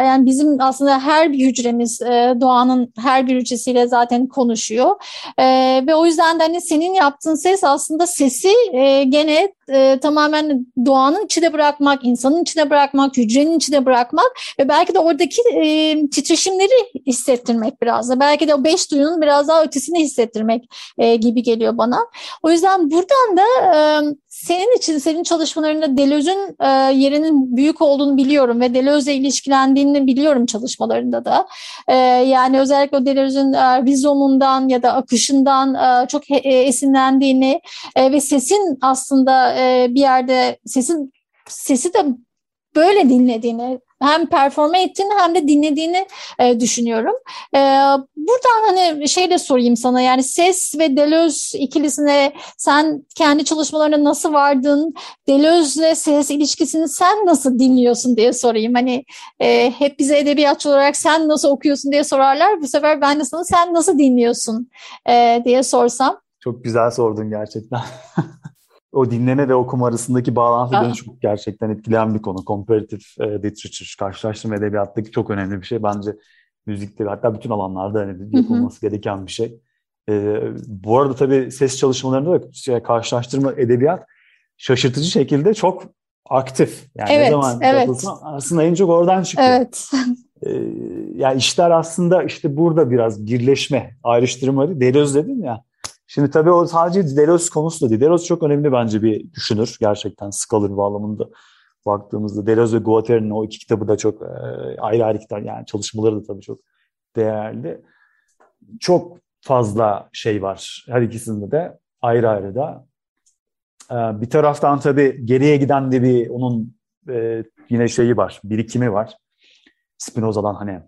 S5: yani bizim aslında her bir hücremiz e, doğanın her bir hücresiyle zaten konuşuyor. Ee, ve o yüzden de hani senin yaptığın ses aslında sesi e, gene e, tamamen doğanın içine bırakmak, insanın içine bırakmak, hücrenin içine bırakmak ve belki de oradaki e, titreşimleri hissettirmek biraz da. Belki de o beş duyunun biraz daha ötesini hissettirmek e, gibi geliyor bana. O yüzden buradan da e, senin için, senin çalışmalarında Deleuze'ün e, yerinin büyük olduğunu biliyorum ve Deleuze'le ilişkilendiğini biliyorum çalışmalarında da. E, yani özellikle o Deleuze'ün e, vizomundan ya da akışından e, çok he, e, esinlendiğini e, ve sesin aslında e, bir yerde sesin sesi de böyle dinlediğini hem performe ettiğini hem de dinlediğini e, düşünüyorum. E, buradan hani şey de sorayım sana yani ses ve Deleuze ikilisine sen kendi çalışmalarına nasıl vardın? Deleuze'le ses ilişkisini sen nasıl dinliyorsun diye sorayım. Hani e, hep bize edebiyatçı olarak sen nasıl okuyorsun diye sorarlar. Bu sefer ben de sana sen nasıl dinliyorsun e, diye sorsam.
S6: Çok güzel sordun gerçekten. o dinleme ve okuma arasındaki bağlantı beni çok gerçekten etkileyen bir konu. Comparative e, literature, karşılaştırma edebiyattaki çok önemli bir şey. Bence müzikte hatta bütün alanlarda hani yapılması gereken bir şey. E, bu arada tabii ses çalışmalarında da şey, karşılaştırma edebiyat şaşırtıcı şekilde çok aktif. Yani
S5: evet,
S6: ne zaman
S5: evet.
S6: aslında en çok oradan çıkıyor.
S5: Evet.
S6: E, yani işler aslında işte burada biraz birleşme, ayrıştırma. Deleuze dedim ya Şimdi tabii o sadece Deleuze konusu da değil. Deleuze çok önemli bence bir düşünür gerçekten Scholar bağlamında baktığımızda. Deleuze ve Guattari'nin o iki kitabı da çok e, ayrı ayrı kitap yani çalışmaları da tabii çok değerli. Çok fazla şey var her ikisinde de ayrı ayrı da. E, bir taraftan tabii geriye giden de bir onun e, yine şeyi var, birikimi var. Spinoza'dan hani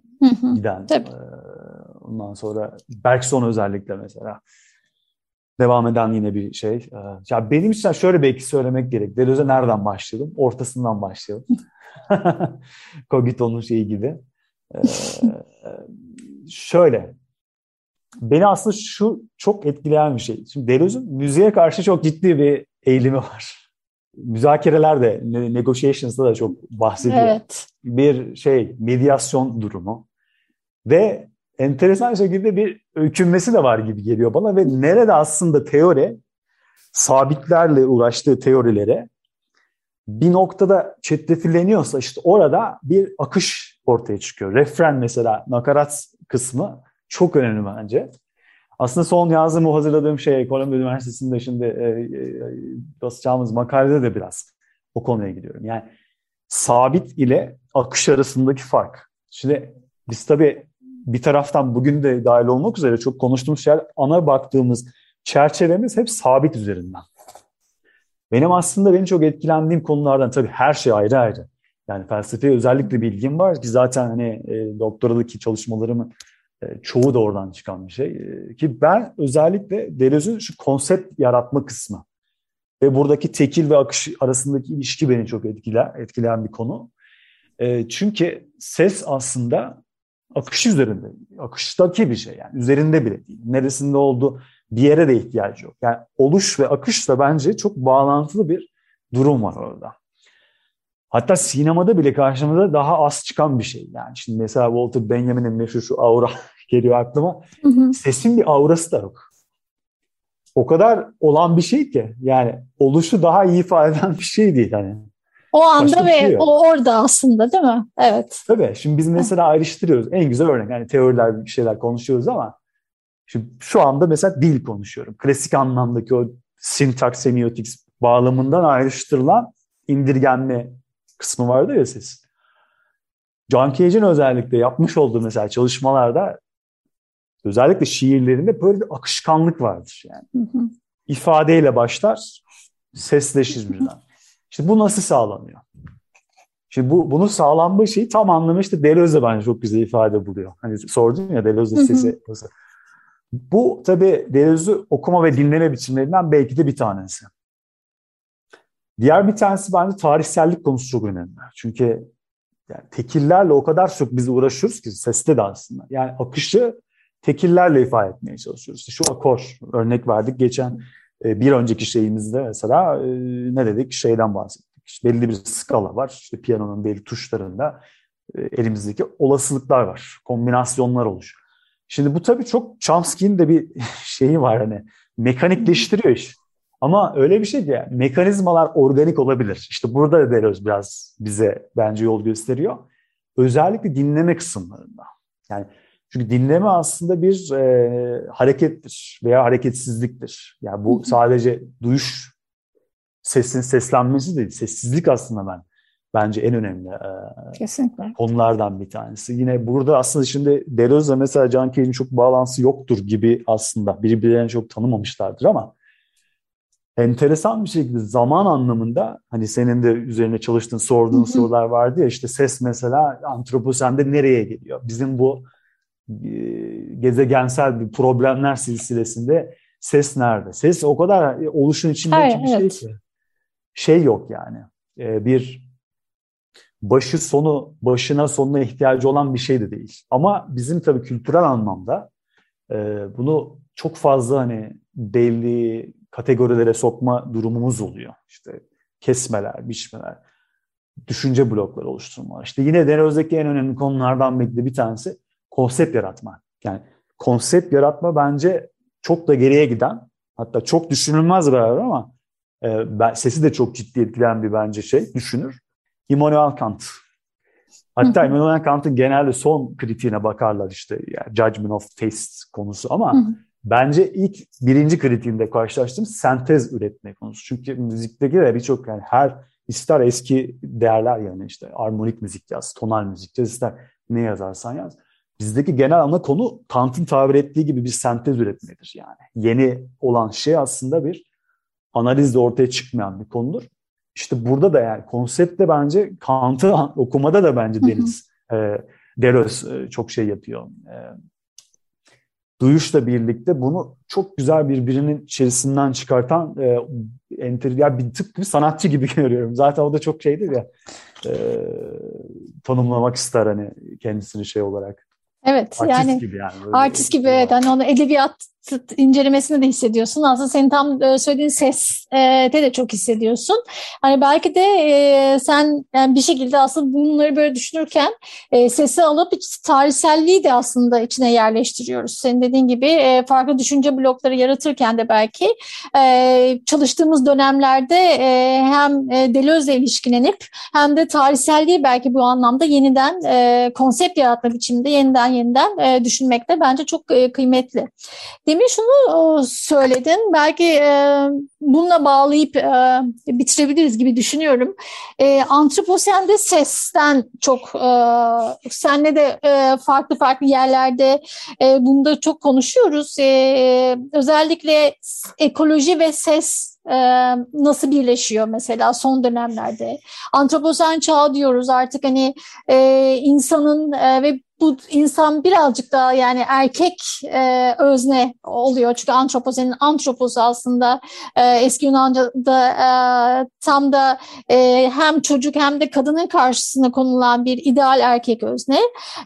S6: giden. E, ondan sonra Bergson özellikle mesela devam eden yine bir şey. Ee, ya benim için şöyle belki söylemek gerek. Deleuze nereden başladım? Ortasından başlayalım. Cogito'nun şeyi gibi. Ee, şöyle. Beni aslında şu çok etkileyen bir şey. Şimdi Deleuze'ün müziğe karşı çok ciddi bir eğilimi var. Müzakerelerde, negotiations'da da çok bahsediyor.
S5: Evet.
S6: Bir şey, medyasyon durumu. Ve enteresan şekilde bir öykünmesi de var gibi geliyor bana ve nerede aslında teori sabitlerle uğraştığı teorilere bir noktada çetrefilleniyorsa işte orada bir akış ortaya çıkıyor. Refren mesela nakarat kısmı çok önemli bence. Aslında son yazdığım hazırladığım şey Columbia Üniversitesi'nde şimdi e, e, basacağımız makalede de biraz o konuya gidiyorum. Yani sabit ile akış arasındaki fark. Şimdi biz tabii bir taraftan bugün de dahil olmak üzere çok konuştuğumuz şeyler ana baktığımız çerçevemiz hep sabit üzerinden. Benim aslında benim çok etkilendiğim konulardan tabii her şey ayrı ayrı. Yani felsefeye özellikle bilgim var ki zaten hani e, doktoradaki çalışmalarımın e, çoğu da oradan çıkan bir şey. E, ki ben özellikle Deleuze'ün şu konsept yaratma kısmı ve buradaki tekil ve akış arasındaki ilişki beni çok etkiler, etkileyen bir konu. E, çünkü ses aslında akış üzerinde. Akıştaki bir şey yani. Üzerinde bile değil. Neresinde oldu bir yere de ihtiyacı yok. Yani oluş ve akış da bence çok bağlantılı bir durum var orada. Hatta sinemada bile karşımıza daha az çıkan bir şey. Yani şimdi mesela Walter Benjamin'in meşhur şu aura geliyor aklıma. Hı hı. Sesin bir aurası da yok. O kadar olan bir şey ki yani oluşu daha iyi ifade eden bir şey değil. Hani
S5: o anda ve şey o orada aslında değil mi? Evet.
S6: Tabii. Şimdi biz mesela ayrıştırıyoruz. En güzel örnek. Yani teoriler bir şeyler konuşuyoruz ama şimdi şu anda mesela dil konuşuyorum. Klasik anlamdaki o syntax semiotics bağlamından ayrıştırılan indirgenme kısmı vardı ya ses. John Cage'in özellikle yapmış olduğu mesela çalışmalarda özellikle şiirlerinde böyle bir akışkanlık vardır yani. Hı hı. İfadeyle başlar, sesleşir birden. İşte bu nasıl sağlanıyor? Şimdi bu bunun sağlanma şeyi tam anlamı işte Deleuze bence çok güzel ifade buluyor. Hani sordun ya Deleuze sesi nasıl? Bu tabii Deleuze okuma ve dinleme biçimlerinden belki de bir tanesi. Diğer bir tanesi bence tarihsellik konusu çok önemli. Çünkü yani tekillerle o kadar çok biz uğraşıyoruz ki seste de aslında. Yani akışı tekillerle ifade etmeye çalışıyoruz. İşte şu akor örnek verdik geçen bir önceki şeyimizde mesela e, ne dedik şeyden bahsettik. İşte belli bir skala var. İşte piyanonun belli tuşlarında e, elimizdeki olasılıklar var. Kombinasyonlar oluşuyor. Şimdi bu tabii çok Chomsky'nin de bir şeyi var hani mekanikleştiriyor iş. Ama öyle bir şey ki yani, mekanizmalar organik olabilir. İşte burada da Deleuze biraz bize bence yol gösteriyor. Özellikle dinleme kısımlarında. Yani çünkü dinleme aslında bir e, harekettir veya hareketsizliktir. Yani bu sadece duyuş sesin seslenmesi değil, sessizlik aslında ben bence en önemli e, Kesinlikle. konulardan bir tanesi. Yine burada aslında şimdi Deleuze'la mesela Can Cage'in çok bağlantısı yoktur gibi aslında birbirlerini çok tanımamışlardır ama enteresan bir şekilde zaman anlamında hani senin de üzerine çalıştığın sorduğun sorular vardı ya işte ses mesela antroposende nereye geliyor? Bizim bu gezegensel bir problemler silsilesinde ses nerede? Ses o kadar oluşun içindeki Hayır, bir şey evet. ki. Şey yok yani. E, bir başı sonu başına sonuna ihtiyacı olan bir şey de değil. Ama bizim tabii kültürel anlamda e, bunu çok fazla hani belli kategorilere sokma durumumuz oluyor. İşte kesmeler, biçmeler, düşünce blokları oluşturma. İşte yine Deleuze'deki en önemli konulardan belki de bir tanesi konsept yaratma. Yani konsept yaratma bence çok da geriye giden, hatta çok düşünülmez bir beraber ama e, ben, sesi de çok ciddi etkileyen bir bence şey, düşünür. Immanuel Kant. Hatta Immanuel Kant'ın genelde son kritiğine bakarlar işte yani Judgment of Taste konusu ama hı hı. bence ilk birinci kritiğinde karşılaştığım sentez üretme konusu. Çünkü müzikteki de birçok yani her ister eski değerler yani işte armonik müzik yaz, tonal müzik yaz, ister ne yazarsan yaz. Bizdeki genel ana konu Kant'ın tabir ettiği gibi bir sentez üretmedir yani. Yeni olan şey aslında bir analizde ortaya çıkmayan bir konudur. İşte burada da yani konsepte bence Kant'ı okumada da bence Deniz e, Deleuze e, çok şey yapıyor. E, duyuşla birlikte bunu çok güzel birbirinin içerisinden çıkartan e, enter, ya bir tık bir sanatçı gibi görüyorum. Zaten o da çok şeydir ya e, tanımlamak ister hani kendisini şey olarak.
S5: Evet artist yani gibi yani. artist gibi evet. Hani onu edebiyat incelemesini de hissediyorsun. Aslında senin tam e, söylediğin ses de de çok hissediyorsun. Hani belki de e, sen yani bir şekilde aslında bunları böyle düşünürken e, sesi alıp tarihselliği de aslında içine yerleştiriyoruz. Senin dediğin gibi farklı düşünce blokları yaratırken de belki çalıştığımız dönemlerde hem Deleuze'le ilişkilenip hem de tarihselliği belki bu anlamda yeniden konsept yaratma biçiminde yeniden yeniden düşünmekte bence çok kıymetli. Demin şunu söyledin, belki e, bununla bağlayıp e, bitirebiliriz gibi düşünüyorum. E, antroposende sesten çok, e, senle de e, farklı farklı yerlerde e, bunda çok konuşuyoruz. E, özellikle ekoloji ve ses e, nasıl birleşiyor mesela son dönemlerde. Antroposen çağ diyoruz artık hani e, insanın e, ve bu insan birazcık daha yani erkek e, özne oluyor. Çünkü antroposenin antroposu aslında e, eski Yunanca'da e, tam da e, hem çocuk hem de kadının karşısına konulan bir ideal erkek özne.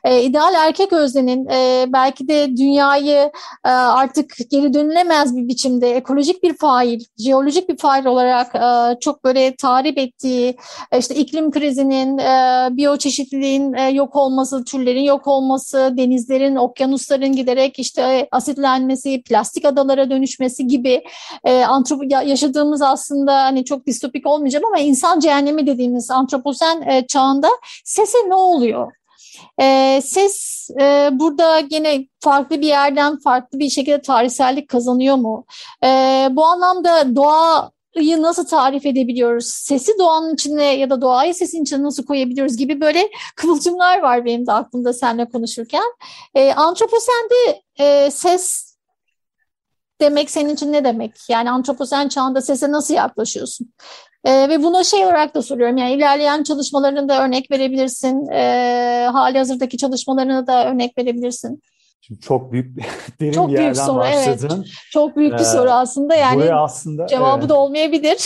S5: E, ideal erkek öznenin e, belki de dünyayı e, artık geri dönülemez bir biçimde ekolojik bir fail, jeolojik bir fail olarak e, çok böyle tarif ettiği e, işte iklim krizinin, e, biyoçeşitliliğin e, yok olması, türlerin yok yok olması, denizlerin, okyanusların giderek işte asitlenmesi, plastik adalara dönüşmesi gibi e, antrop yaşadığımız aslında hani çok distopik olmayacağım ama insan cehennemi dediğimiz antroposen e, çağında sese ne oluyor? E, ses e, burada yine farklı bir yerden farklı bir şekilde tarihsellik kazanıyor mu? E, bu anlamda doğa doğayı nasıl tarif edebiliyoruz? Sesi doğanın içine ya da doğayı sesin içine nasıl koyabiliyoruz gibi böyle kıvılcımlar var benim de aklımda seninle konuşurken. E, antroposende e, ses demek senin için ne demek? Yani antroposen çağında sese nasıl yaklaşıyorsun? E, ve buna şey olarak da soruyorum yani ilerleyen çalışmalarını da örnek verebilirsin. E, hali hazırdaki çalışmalarını da örnek verebilirsin.
S6: Şimdi çok büyük derin
S5: çok
S6: bir
S5: büyük soru,
S6: başladın.
S5: Evet. Çok büyük bir ee, soru aslında yani
S6: buraya aslında,
S5: cevabı
S6: evet.
S5: da olmayabilir.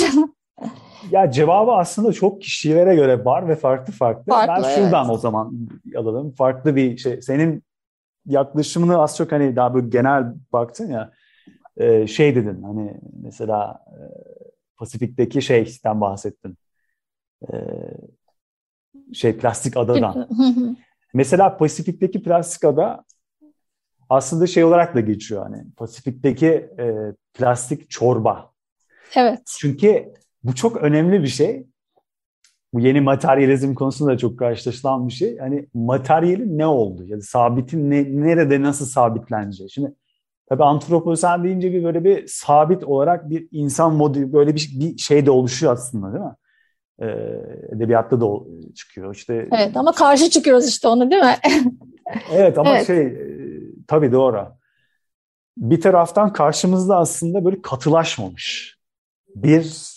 S6: ya cevabı aslında çok kişilere göre var ve farklı farklı.
S5: farklı
S6: ben şuradan
S5: evet.
S6: o zaman alalım. Farklı bir şey. Senin yaklaşımını az çok hani daha böyle genel baktın ya e, şey dedin hani mesela e, Pasifik'teki şeyden bahsettin. E, şey plastik adadan. mesela Pasifik'teki plastik ada aslında şey olarak da geçiyor hani Pasifik'teki e, plastik çorba.
S5: Evet.
S6: Çünkü bu çok önemli bir şey. Bu yeni materyalizm konusunda da çok karşılaşılan bir şey. Hani materyalin ne oldu? Yani sabitin ne, nerede nasıl sabitleneceği. Şimdi tabii antroposen deyince bir böyle bir sabit olarak bir insan modeli böyle bir, bir şey de oluşuyor aslında değil mi? Ee, edebiyatta da çıkıyor. İşte
S5: Evet ama karşı çıkıyoruz işte ona değil mi?
S6: evet ama
S5: Evet.
S6: şey tabii doğru. Bir taraftan karşımızda aslında böyle katılaşmamış bir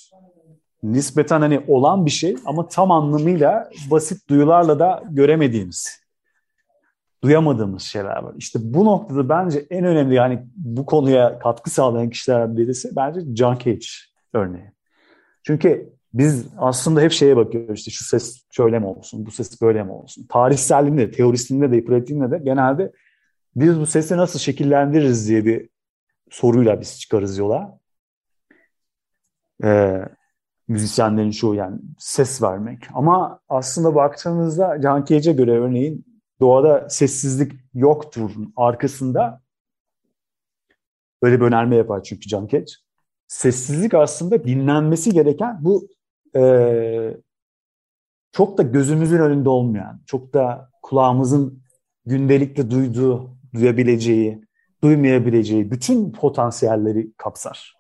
S6: nispeten hani olan bir şey ama tam anlamıyla basit duyularla da göremediğimiz, duyamadığımız şeyler var. İşte bu noktada bence en önemli yani bu konuya katkı sağlayan kişilerden birisi bence John Cage örneği. Çünkü biz aslında hep şeye bakıyoruz işte şu ses şöyle mi olsun, bu ses böyle mi olsun. Tarihselliğinde, teorisinde de, pratiğinde de genelde biz bu sesi nasıl şekillendiririz diye bir soruyla biz çıkarız yola. Ee, müzisyenlerin çoğu yani ses vermek. Ama aslında baktığımızda Can Cage'e göre örneğin doğada sessizlik yoktur arkasında böyle bir önerme yapar çünkü Can Cage. Sessizlik aslında dinlenmesi gereken bu e, çok da gözümüzün önünde olmayan, çok da kulağımızın gündelikte duyduğu, duyabileceği, duymayabileceği bütün potansiyelleri kapsar.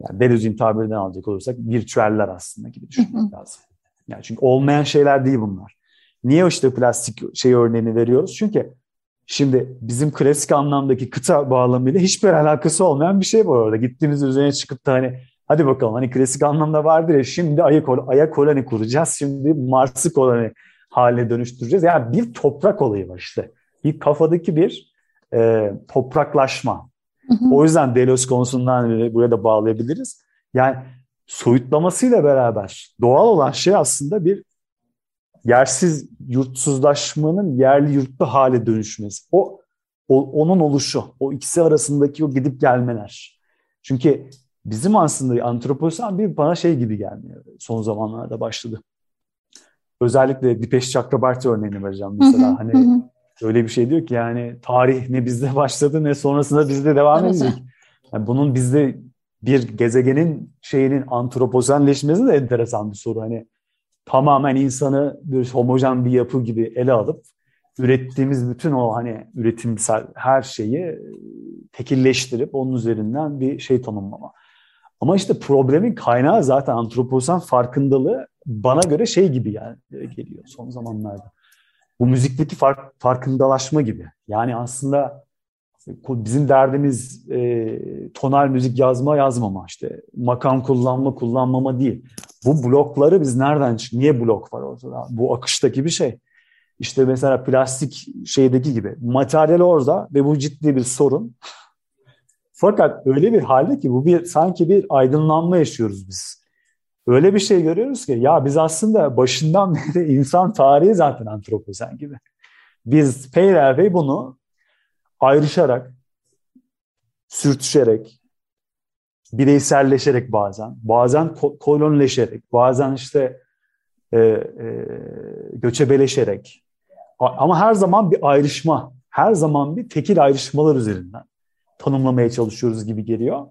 S6: Yani Deleuze'in tabirinden alacak olursak virtüeller aslında gibi düşünmek lazım. Yani çünkü olmayan şeyler değil bunlar. Niye işte plastik şey örneğini veriyoruz? Çünkü şimdi bizim klasik anlamdaki kıta bağlamıyla hiçbir alakası olmayan bir şey var orada. Gittiğimiz üzerine çıkıp da hani hadi bakalım hani klasik anlamda vardır ya şimdi Ay'a, Ay'a koloni kuracağız. Şimdi Mars'ı koloni haline dönüştüreceğiz. Yani bir toprak olayı var işte. Bir kafadaki bir e, topraklaşma.
S5: Hı hı.
S6: O yüzden Delos konusundan buraya da bağlayabiliriz. Yani soyutlamasıyla beraber doğal olan şey aslında bir yersiz yurtsuzlaşmanın yerli yurtlu hale dönüşmesi. O, o onun oluşu, o ikisi arasındaki o gidip gelmeler. Çünkü bizim aslında antroposen bir bana şey gibi gelmiyor. Son zamanlarda başladı. Özellikle Dipesh Chakrabarti örneğini vereceğim mesela.
S5: Hı hı,
S6: hani
S5: hı.
S6: Öyle bir şey diyor ki yani tarih ne bizde başladı ne sonrasında bizde devam edecek. Yani bunun bizde bir gezegenin şeyinin antroposenleşmesi de enteresan bir soru. Hani tamamen insanı bir homojen bir yapı gibi ele alıp ürettiğimiz bütün o hani üretimsel her şeyi e, tekilleştirip onun üzerinden bir şey tanımlama. Ama işte problemin kaynağı zaten antroposen farkındalığı bana göre şey gibi yani e, geliyor son zamanlarda. Bu müzikteki fark, farkındalaşma gibi. Yani aslında bizim derdimiz e, tonal müzik yazma yazmama işte makam kullanma kullanmama değil. Bu blokları biz nereden çık? Niye blok var ortada? Bu akıştaki bir şey. İşte mesela plastik şeydeki gibi materyal orada ve bu ciddi bir sorun. Fakat öyle bir halde ki bu bir sanki bir aydınlanma yaşıyoruz biz. Öyle bir şey görüyoruz ki ya biz aslında başından beri insan tarihi zaten antroposen gibi. Biz peyderpey bunu ayrışarak, sürtüşerek, bireyselleşerek bazen, bazen ko- kolonleşerek, bazen işte e, e, göçebeleşerek ama her zaman bir ayrışma, her zaman bir tekil ayrışmalar üzerinden tanımlamaya çalışıyoruz gibi geliyor.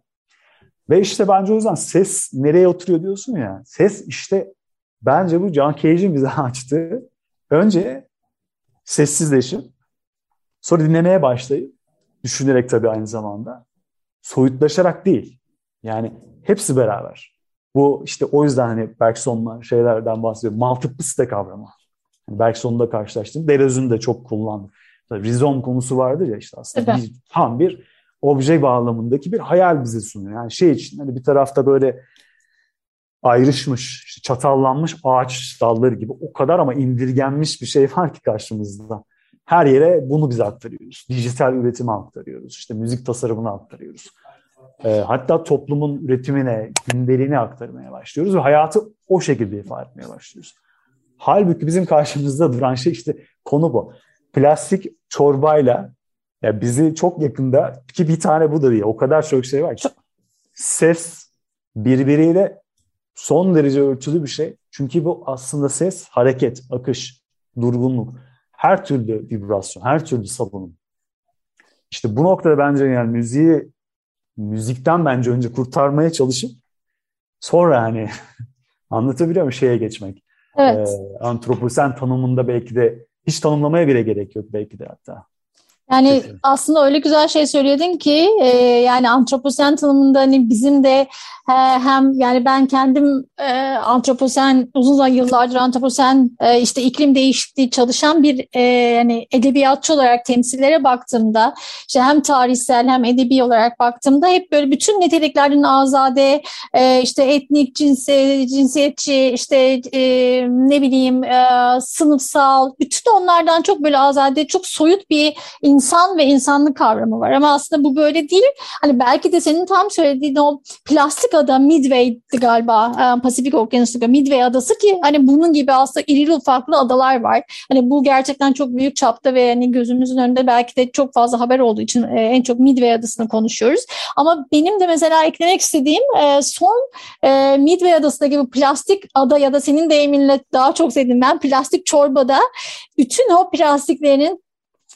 S6: Ve işte bence o yüzden ses nereye oturuyor diyorsun ya. Ses işte bence bu John Cage'in bize açtığı önce sessizleşip sonra dinlemeye başlayıp düşünerek tabii aynı zamanda soyutlaşarak değil. Yani hepsi beraber. Bu işte o yüzden hani Bergson'la şeylerden bahsediyorum. Multiplicity kavramı. Yani Bergson'da karşılaştım. Deleuze'ün de çok kullandı. Rizom konusu vardır ya işte aslında bir, tam bir obje bağlamındaki bir hayal bize sunuyor. Yani şey için hani bir tarafta böyle ayrışmış, işte çatallanmış ağaç dalları gibi o kadar ama indirgenmiş bir şey var ki karşımızda. Her yere bunu biz aktarıyoruz. Dijital üretimi aktarıyoruz. İşte müzik tasarımını aktarıyoruz. E, hatta toplumun üretimine, gündeliğine aktarmaya başlıyoruz ve hayatı o şekilde ifade etmeye başlıyoruz. Halbuki bizim karşımızda duran şey işte konu bu. Plastik çorbayla ya bizi çok yakında ki bir tane bu da diye o kadar çok şey var ki. Ses birbiriyle son derece ölçülü bir şey. Çünkü bu aslında ses, hareket, akış, durgunluk, her türlü vibrasyon, her türlü salınım. İşte bu noktada bence yani müziği müzikten bence önce kurtarmaya çalışıp sonra hani anlatabiliyor muyum şeye geçmek.
S5: Evet.
S6: Ee, antroposen tanımında belki de hiç tanımlamaya bile gerek yok belki de hatta.
S5: Yani Kesin. aslında öyle güzel şey söyledin ki e, yani antroposen tanımında hani bizim de e, hem yani ben kendim e, antroposen uzun yıllardır antroposen e, işte iklim değişikliği çalışan bir e, yani edebiyatçı olarak temsillere baktığımda işte hem tarihsel hem edebi olarak baktığımda hep böyle bütün niteliklerin azade e, işte etnik, cinsi, cinsiyetçi işte e, ne bileyim e, sınıfsal bütün onlardan çok böyle azade çok soyut bir insan ve insanlık kavramı var ama aslında bu böyle değil. Hani belki de senin tam söylediğin o plastik ada Midway'di galiba Pasifik Okyanusu'nda Midway adası ki hani bunun gibi aslında irili ufaklı adalar var. Hani bu gerçekten çok büyük çapta ve hani gözümüzün önünde belki de çok fazla haber olduğu için en çok Midway adasını konuşuyoruz. Ama benim de mesela eklemek istediğim son Midway adasındaki bu plastik ada ya da senin deyiminle daha çok sevdiğim ben plastik çorbada bütün o plastiklerin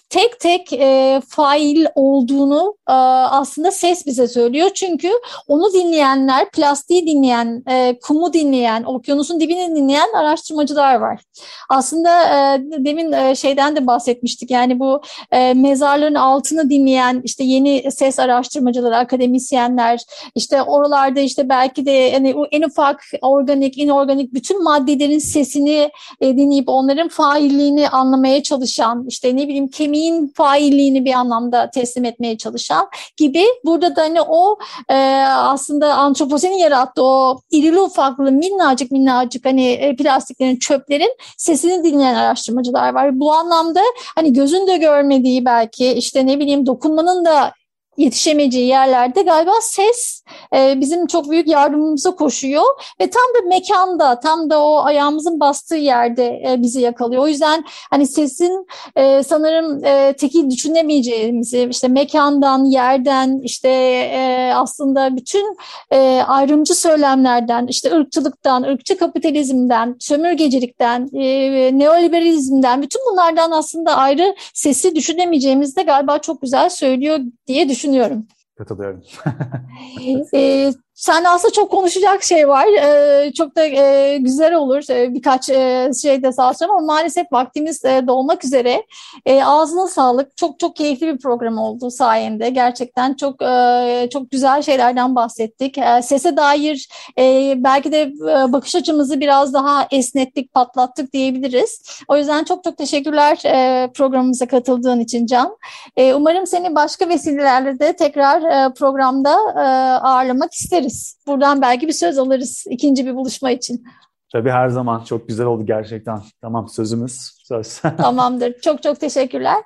S5: tek tek e, fail olduğunu e, aslında ses bize söylüyor. Çünkü onu dinleyenler, plastiği dinleyen, e, kumu dinleyen, okyanusun dibini dinleyen araştırmacılar var. Aslında e, demin e, şeyden de bahsetmiştik. Yani bu e, mezarların altını dinleyen işte yeni ses araştırmacıları, akademisyenler, işte oralarda işte belki de hani en ufak organik, inorganik bütün maddelerin sesini e, dinleyip onların failliğini anlamaya çalışan, işte ne bileyim kemiği kemiğin failliğini bir anlamda teslim etmeye çalışan gibi burada da hani o e, aslında antroposenin yarattığı o irili ufaklı minnacık minnacık hani e, plastiklerin çöplerin sesini dinleyen araştırmacılar var. Bu anlamda hani gözün de görmediği belki işte ne bileyim dokunmanın da yetişemeyeceği yerlerde galiba ses e, bizim çok büyük yardımımıza koşuyor ve tam da mekanda, tam da o ayağımızın bastığı yerde e, bizi yakalıyor. O yüzden hani sesin e, sanırım e, tekil düşünemeyeceğimizi işte mekandan, yerden, işte e, aslında bütün e, ayrımcı söylemlerden, işte ırkçılıktan, ırkçı kapitalizmden, sömürgecilikten, e, neoliberalizmden, bütün bunlardan aslında ayrı sesi düşünemeyeceğimizi de galiba çok güzel söylüyor diye düşünüyorum düşünüyorum.
S6: Katılıyorum.
S5: e, sen aslında çok konuşacak şey var. Ee, çok da e, güzel olur. Ee, birkaç e, şey de sağ ama maalesef vaktimiz e, dolmak üzere. E, ağzına sağlık. Çok çok keyifli bir program oldu sayende. Gerçekten çok e, çok güzel şeylerden bahsettik. E, sese dair e, belki de e, bakış açımızı biraz daha esnettik, patlattık diyebiliriz. O yüzden çok çok teşekkürler e, programımıza katıldığın için Can. E, umarım seni başka vesilelerle de tekrar e, programda e, ağırlamak isteriz isteriz. Buradan belki bir söz alırız ikinci bir buluşma için.
S6: Tabii her zaman çok güzel oldu gerçekten. Tamam sözümüz söz.
S5: Tamamdır. Çok çok teşekkürler.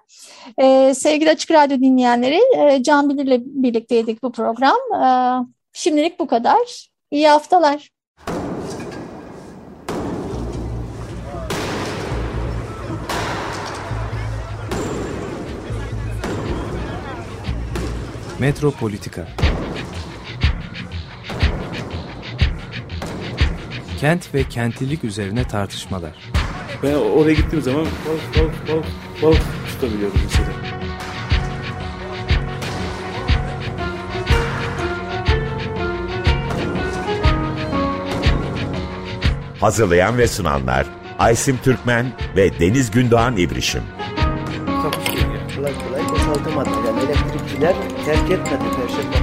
S5: Ee, sevgili Açık Radyo dinleyenleri e, Can Bilir'le birlikteydik bu program. Ee, şimdilik bu kadar. İyi haftalar.
S1: Metropolitika Kent ve kentlilik üzerine tartışmalar.
S2: Ben oraya gittiğim zaman balık balık balık balık tutabiliyorum mesela.
S3: Hazırlayan ve sunanlar Aysim Türkmen ve Deniz Gündoğan İbrişim.
S4: Kolay kolay boşaltamadı. Yani elektrikçiler terk etmedi Perşembe.